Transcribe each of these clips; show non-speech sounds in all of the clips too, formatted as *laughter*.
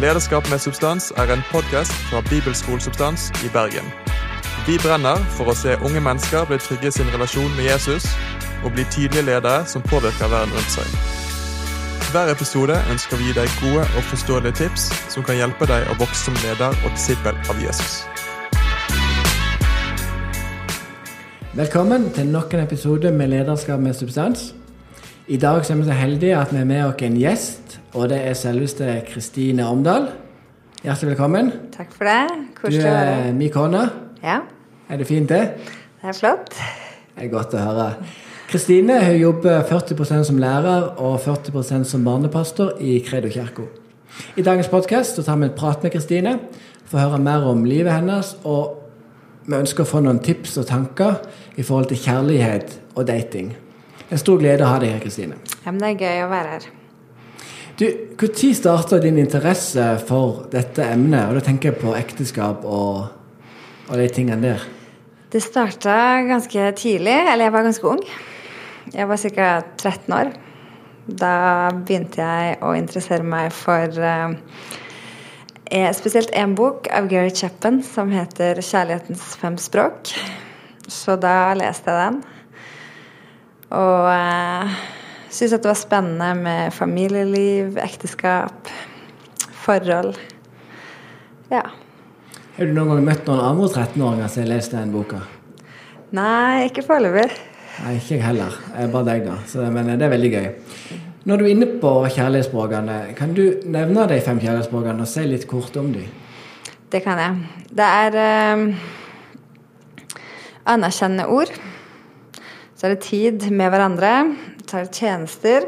Lederskap med substans er en podkast fra Bibelskolesubstans i Bergen. Vi brenner for å se unge mennesker bli trygge i sin relasjon med Jesus og bli tydelige ledere som påvirker verden rundt seg. Hver episode ønsker vi å gi deg gode og forståelige tips som kan hjelpe deg å vokse som leder og disippel av Jesus. Velkommen til nok en episode med Lederskap med substans. I dag er vi så heldige at vi er med oss en gjest, og det er selveste Kristine Omdal. Hjertelig velkommen. Takk for det. Du Koselig å være er min kone. Ja, Er det fint, det? det er flott. Det er godt å høre. Kristine hun jobber 40% som lærer og 40% som barnepastor i Kredo kirke. I dagens podkast tar vi en prat med Kristine, for å høre mer om livet hennes, og vi ønsker å få noen tips og tanker i forhold til kjærlighet og dating. En stor glede å ha deg her, Kristine. Ja, men det er gøy å være her. Du, Når starta din interesse for dette emnet? Og da tenker jeg på ekteskap og, og de tingene der. Det starta ganske tidlig, eller jeg var ganske ung. Jeg var ca. 13 år. Da begynte jeg å interessere meg for eh, eh, spesielt én bok av Gary Chapman som heter 'Kjærlighetens fem språk'. Så da leste jeg den. Og eh, syntes at det var spennende med familieliv, ekteskap, forhold. Ja. Har du noen gang møtt noen andre 13-åringer som har lest den boka? Nei, ikke foreløpig. Nei, ikke jeg heller. Jeg bare deg, da. Så, men det er veldig gøy. Når du er inne på kjærlighetsspråkene, kan du nevne de fem kjærlighetsspråkene og si litt kort om dem? Det kan jeg. Det er eh, anerkjennende ord. Så er det tid med hverandre. Så er det tjenester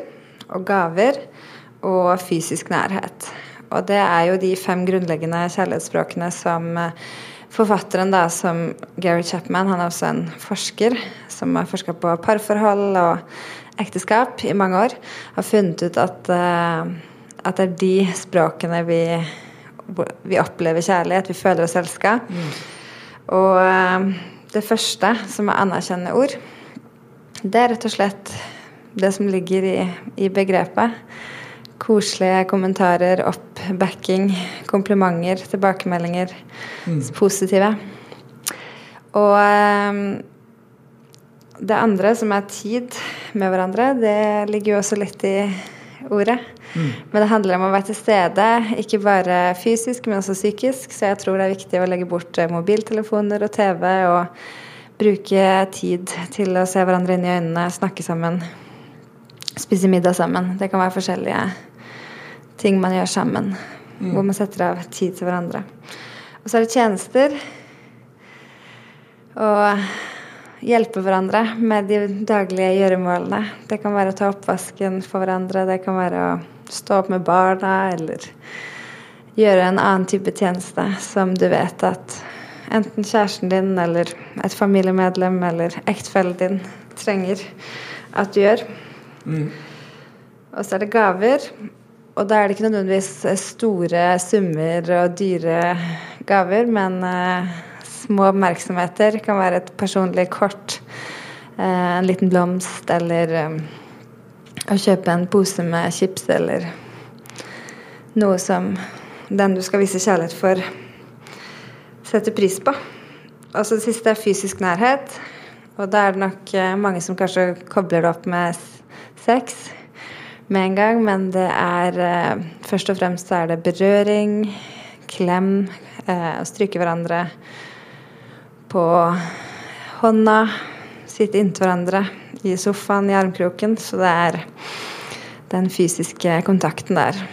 og gaver og fysisk nærhet. Og det er jo de fem grunnleggende kjærlighetsspråkene som eh, forfatteren, da, som Gary Chapman, han er også en forsker som har forska på parforhold og ekteskap i mange år, har funnet ut at, eh, at det er de språkene vi, vi opplever kjærlighet, vi føler oss elska. Og eh, det første, som er anerkjennende ord, det er rett og slett det som ligger i, i begrepet. Koselige kommentarer, oppbacking, komplimenter, tilbakemeldinger. Positive. Og eh, det andre, som er tid med hverandre, det ligger jo også litt i ordet. Men det handler om å være til stede, ikke bare fysisk, men også psykisk. Så jeg tror det er viktig å legge bort eh, mobiltelefoner og TV, og bruke tid til å se hverandre inn i øynene, snakke sammen, spise middag sammen. Det kan være forskjellige ting man gjør sammen, hvor man setter av tid til hverandre. Og så er det tjenester. Og hjelpe hverandre med de daglige gjøremålene. Det kan være å ta oppvasken for hverandre, det kan være å stå opp med barna, eller gjøre en annen type tjeneste som du vet at enten kjæresten din eller et familiemedlem eller ektefellen din trenger at du gjør. Og så er det gaver. Og da er det ikke nødvendigvis store summer og dyre gaver, men uh, små oppmerksomheter kan være et personlig kort, uh, en liten blomst, eller um, å kjøpe en pose med chips, eller noe som den du skal vise kjærlighet for, setter pris på. Og så det siste er fysisk nærhet. Og da er det nok eh, mange som kanskje kobler det opp med sex med en gang, men det er eh, først og fremst så er det berøring, klem, eh, å stryke hverandre på hånda, sitte inntil hverandre i sofaen, i armkroken. Så det er den fysiske kontakten der.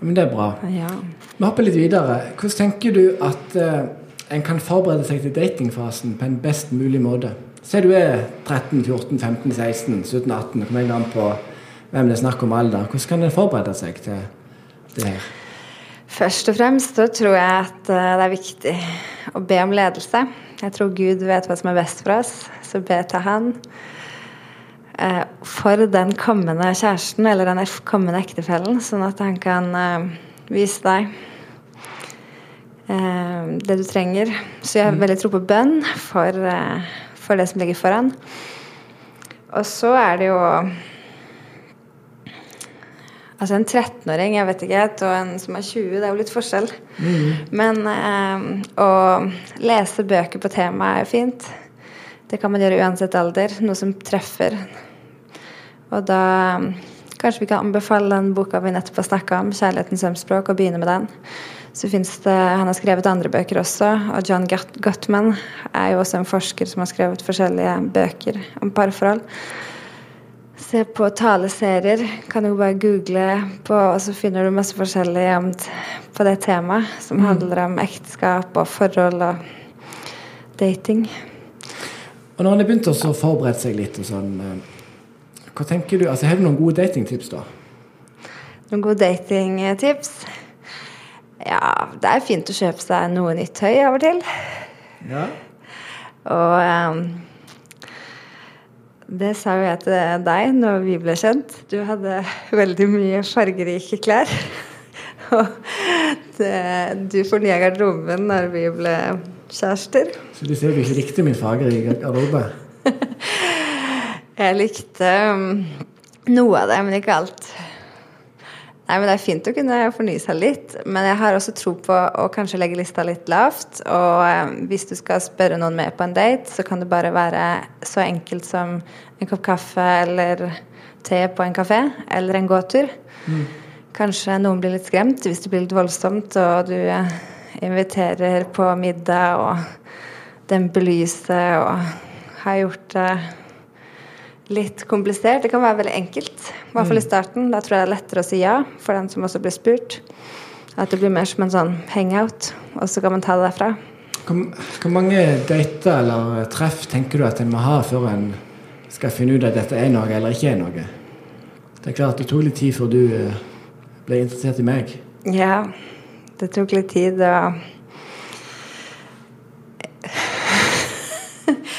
Men det er bra. Ja. Vi hopper litt videre. Hvordan tenker du at eh, en kan forberede seg til datingfasen på en best mulig måte? Se du er 13, 14, 15, 16, 17, 18. Det kommer jeg an på hvem det er snakk om alder. Hvordan kan en forberede seg til det her? Først og fremst så tror jeg at eh, det er viktig å be om ledelse. Jeg tror Gud vet hva som er best for oss, så be til Han. Eh, For den kommende kjæresten eller den kommende ektefellen, sånn at han kan eh, vise deg eh, det du trenger. Så jeg har veldig tro på bønn for, for det som ligger foran. Og så er det jo Altså en 13-åring jeg vet ikke, og en som er 20, det er jo litt forskjell. Men eh, å lese bøker på temaet er jo fint. Det kan man gjøre uansett alder. Noe som treffer. Og da kanskje vi kan anbefale den boka vi nettopp har snakka om, 'Kjærlighetens sømspråk', og begynne med den. Så finnes det, Han har skrevet andre bøker også, og John Gottman er jo også en forsker som har skrevet forskjellige bøker om parforhold. Se på taleserier. Kan jo bare google på, og så finner du masse forskjellig på det temaet. Som handler om ekteskap og forhold og dating. Og når han har begynt å forberede seg litt og sånn, eh, hva tenker du? Altså, Har du noen gode datingtips, da? Noen gode datingtips? Ja, det er fint å kjøpe seg noe nytt tøy av og til. Ja. Og um, det sa jo jeg til deg når vi ble kjent. Du hadde veldig mye fargerike klær. *laughs* Og det, du fornya garderoben når vi ble kjærester. Så du ser du ikke riktig min fargerike garderobe? *laughs* jeg likte um, noe av det, men ikke alt. Nei, men Det er fint å kunne fornye seg litt, men jeg har også tro på å kanskje legge lista litt lavt. Og eh, hvis du skal spørre noen med på en date, så kan det bare være så enkelt som en kopp kaffe eller te på en kafé, eller en gåtur. Mm. Kanskje noen blir litt skremt hvis det blir litt voldsomt, og du eh, inviterer på middag og demper lyset og har gjort det litt komplisert. Det kan være veldig enkelt, i hvert fall i mm. starten. Da tror jeg det er lettere å si ja for den som også blir spurt. At det blir mer som en sånn hangout, og så kan man ta det derfra. Hvor mange dater eller treff tenker du at en må ha før en skal finne ut at dette er noe eller ikke er noe? Det er klart det tok litt tid før du eh, ble interessert i meg. Ja, det tok litt tid. og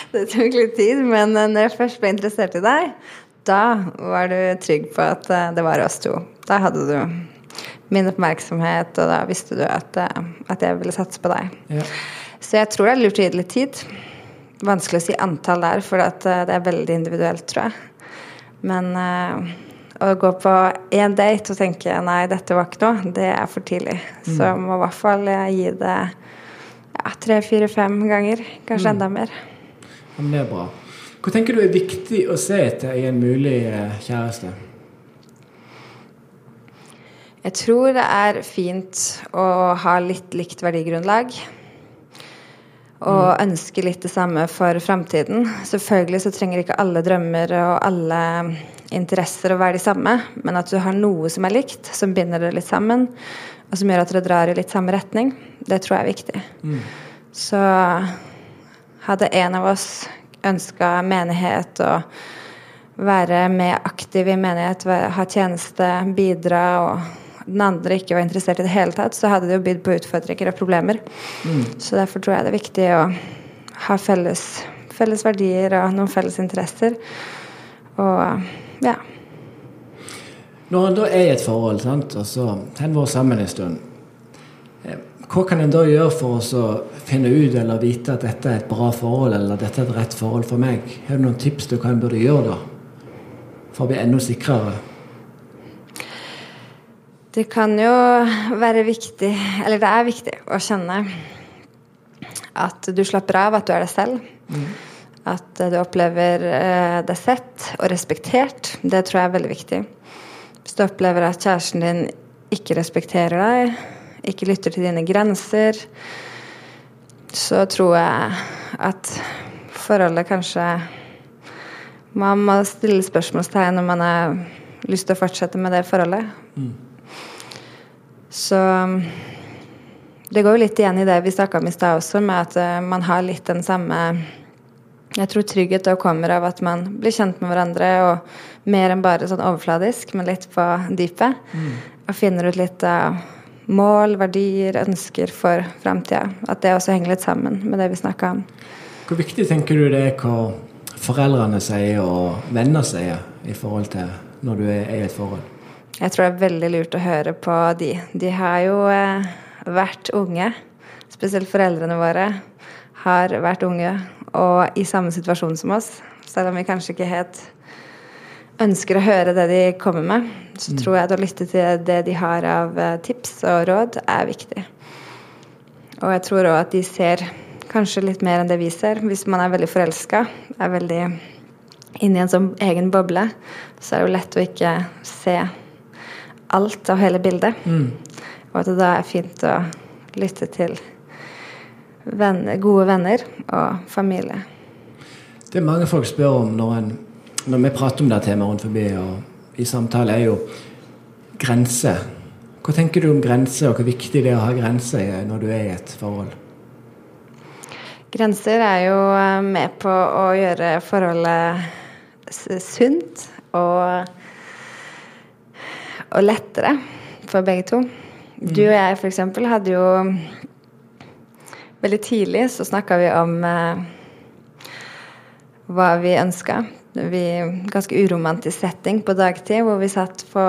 *laughs* det tok litt tid, men eh, når jeg først ble interessert i deg, da var du trygg på at eh, det var oss to. Da hadde du min oppmerksomhet, og da visste du at, eh, at jeg ville satse på deg. Ja. Så jeg tror det er lurt å gi det litt tid. Vanskelig å si antall der, for det er veldig individuelt, tror jeg. Men å gå på én date og tenke nei, dette var ikke noe, det er for tidlig. Mm. Så må i hvert fall gi det ja, tre, fire, fem ganger. Kanskje mm. enda mer. Men det er bra. Hva tenker du er viktig å se etter i en mulig eh, kjæreste? Jeg tror det er fint å ha litt likt verdigrunnlag. Og mm. ønske litt det samme for framtiden. Selvfølgelig så trenger ikke alle drømmer og alle interesser å være de samme, men at du har noe som er likt, som binder det litt sammen, og som gjør at dere drar i litt samme retning, det tror jeg er viktig. Mm. Så hadde en av oss ønska menighet og være med aktiv i menighet, ha tjeneste, bidra, og den andre ikke var interessert i det hele tatt, så hadde det jo bydd på utfordringer og problemer. Mm. Så derfor tror jeg det er viktig å ha felles, felles verdier og noen felles interesser. Og ja. Når en da er i et forhold, sant, og så har en vært sammen en stund hva kan en da gjøre for å finne ut eller vite at dette er et bra forhold, eller dette er et rett forhold for meg? Har du noen tips til hva en burde gjøre da? For å bli enda sikrere? Det kan jo være viktig, eller det er viktig, å kjenne at du slapper av, at du er deg selv. Mm. At du opplever eh, deg sett og respektert. Det tror jeg er veldig viktig. Hvis du opplever at kjæresten din ikke respekterer deg, ikke lytter til dine grenser, så tror jeg at forholdet kanskje Man må stille spørsmålstegn om man har lyst til å fortsette med det forholdet. Mm. Så det går jo litt igjen i det vi snakka om i stad også, med at eh, man har litt den samme Jeg tror trygghet da kommer av at man blir kjent med hverandre, og mer enn bare sånn overfladisk, men litt på dypet. Mm. Og finner ut litt av mål, verdier, ønsker for framtida. At det også henger litt sammen med det vi snakka om. Hvor viktig tenker du det er hva foreldrene sier og venner sier i forhold til når du er i et forhold? Jeg tror det er veldig lurt å høre på de. De har jo eh, vært unge. Spesielt foreldrene våre har vært unge og i samme situasjon som oss. Selv om vi kanskje ikke helt ønsker å høre det de kommer med, så tror jeg at å lytte til det de har av eh, tips og råd, er viktig. Og jeg tror òg at de ser kanskje litt mer enn det vi ser. Hvis man er veldig forelska, er veldig inni en sånn egen boble, så er det jo lett å ikke se alt av hele bildet. Og at det da er fint å lytte til venner, gode venner og familie. Det mange folk spør om når, en, når vi prater om det temaet rundt forbi og i samtale, er jo grenser. Hva tenker du om grenser, og hvor viktig det er å ha grenser når du er i et forhold? Grenser er jo eh, med på å gjøre forholdet sunt og, og lettere for begge to. Du og jeg f.eks. hadde jo Veldig tidlig så snakka vi om eh, hva vi ønska. Vi, ganske uromantisk setting på dagtid hvor vi satt på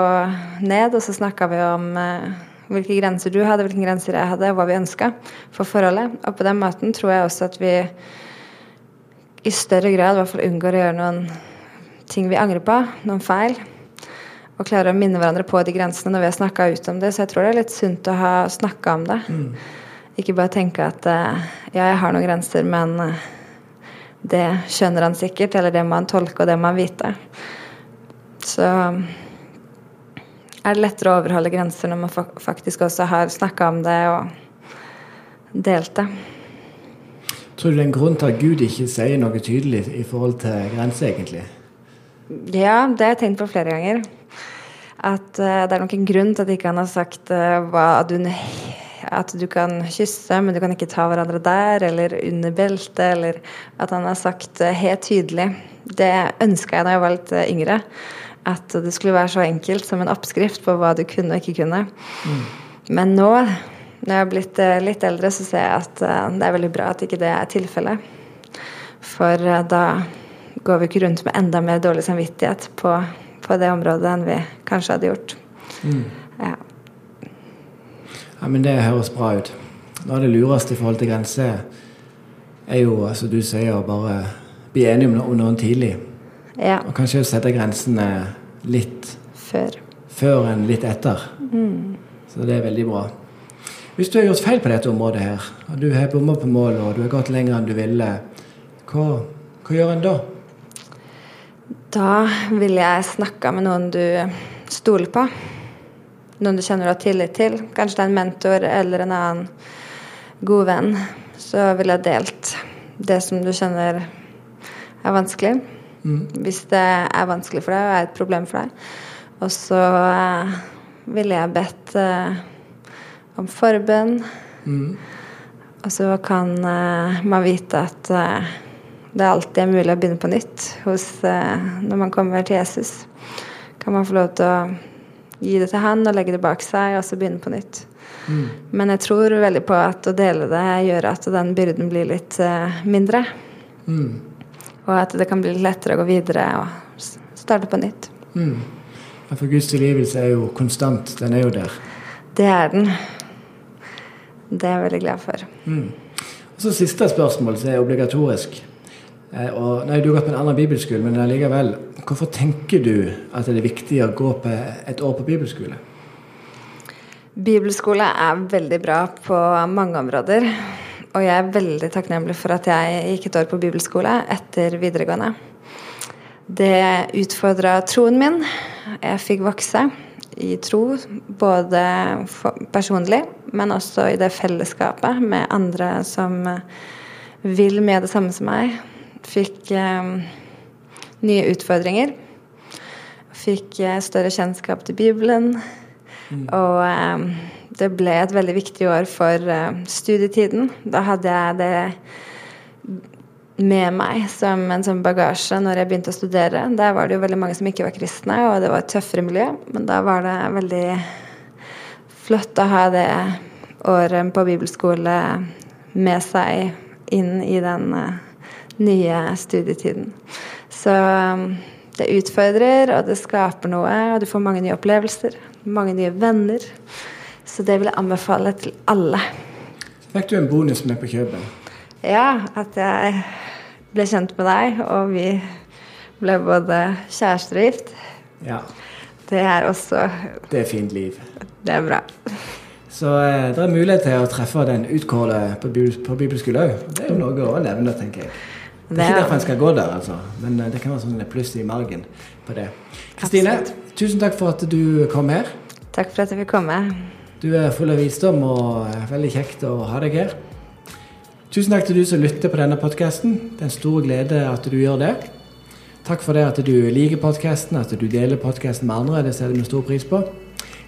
ned, og så snakka vi om eh, hvilke grenser du hadde, hvilke grenser jeg hadde, og hva vi ønska for forholdet. Og på den måten tror jeg også at vi i større grad i hvert fall unngår å gjøre noen ting vi angrer på, noen feil. Og klarer å minne hverandre på de grensene når vi har snakka ut om det. Så jeg tror det er litt sunt å ha snakka om det. Ikke bare tenke at eh, ja, jeg har noen grenser, men eh, det skjønner han sikkert, eller det må han tolke, og det må han vite. Så er det lettere å overholde grenser når man faktisk også har snakka om det og delt det. Tror du det er en grunn til at Gud ikke sier noe tydelig i forhold til grenser, egentlig? Ja, det har jeg tenkt på flere ganger. At uh, det er nok en grunn til at ikke han har sagt uh, hva du At du kan kysse, men du kan ikke ta hverandre der, eller under beltet, eller at han har sagt eh, helt tydelig. Det ønska jeg da jeg var litt eh, yngre. At det skulle være så enkelt som en oppskrift på hva du kunne og ikke kunne. Men nå, når jeg har blitt eh, litt eldre, så ser jeg at det er veldig bra at ikke det er tilfellet. For da går vi ikke rundt med enda mer dårlig samvittighet på, på det området enn vi kanskje hadde gjort. Ja. Ja, men Det høres bra ut. Noe av det lureste i forhold til grenser er jo, altså du sier, å bare bli enige om noen tidlig. ja. Og kanskje sette grensene litt Før. før enn litt etter. Så det er veldig bra. Hvis du har gjort feil på dette området her, og du har bomma på mål og du har gått lenger enn du ville, hva, hva gjør en da? Da ville jeg snakka med noen du stoler på. Noen du kjenner du har tillit til. Kanskje det er en mentor eller en annen god venn. Så ville jeg delt det som du kjenner er vanskelig. Hvis det er vanskelig for deg og er et problem for deg. Og så eh, ville jeg bedt eh, om forbønn. Og så kan eh, man vite at eh, det alltid er mulig å begynne på nytt hos, eh, når man kommer til Jesus. Kan man få lov til å gi det til han og legge det bak seg, og så begynne på nytt. Men jeg tror veldig på at å dele det gjør at den byrden blir litt uh, mindre. Og at det kan bli litt lettere å gå videre og starte på nytt. Mm. For Guds tilgivelse er jo konstant. Den er jo der. Det er den. Det er jeg veldig glad for. Og så Siste spørsmål som er obligatorisk. Eh, og, nei, Du har gått på en annen bibelskole, men allikevel. Hvorfor tenker du at det er viktig å gå på et år på bibelskole? Bibelskole er veldig bra på mange områder. Og jeg er veldig takknemlig for at jeg gikk et år på bibelskole etter videregående. Det utfordra troen min. Jeg fikk vokse i tro, både personlig, men også i det fellesskapet med andre som vil med det samme som meg. Fikk eh, nye utfordringer. Fikk eh, større kjennskap til Bibelen. Og um, det ble et veldig viktig år for uh, studietiden. Da hadde jeg det med meg som en sånn bagasje når jeg begynte å studere. Der var det jo veldig mange som ikke var kristne, og det var et tøffere miljø. Men da var det veldig flott å ha det året på bibelskole med seg inn i den uh, nye studietiden. Så um, det utfordrer, og det skaper noe, og du får mange nye opplevelser. Mange nye venner. Så det vil jeg anbefale til alle. Fikk du en bonus med på kjøpet? Ja, at jeg ble kjent med deg, og vi Ble både kjærester og gift. Ja, Det er også det er fint liv. Det er bra. Så eh, det er mulighet til å treffe den utkårede på, på bibelskole òg. Det er jo noe å nevne, tenker jeg. Det er ikke derfor en skal gå der, altså. Men eh, det kan være sånn pluss i margen på det. Kristine, tusen takk for at du kom her. Takk for at jeg fikk komme. Du er full av visdom, og eh, veldig kjekt å ha deg her. Tusen takk til du som lytter på denne podkasten. Det er en stor glede at du gjør det. Takk for det at du liker podkasten, at du deler podkasten med andre. Det setter vi stor pris på.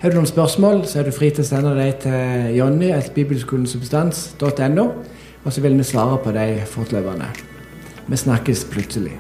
Har du noen spørsmål, så er du fri til å sende dem til jonny.bibelskolensubstans.no, og så vil vi svare på dem fortløpende. Vi snakkes plutselig.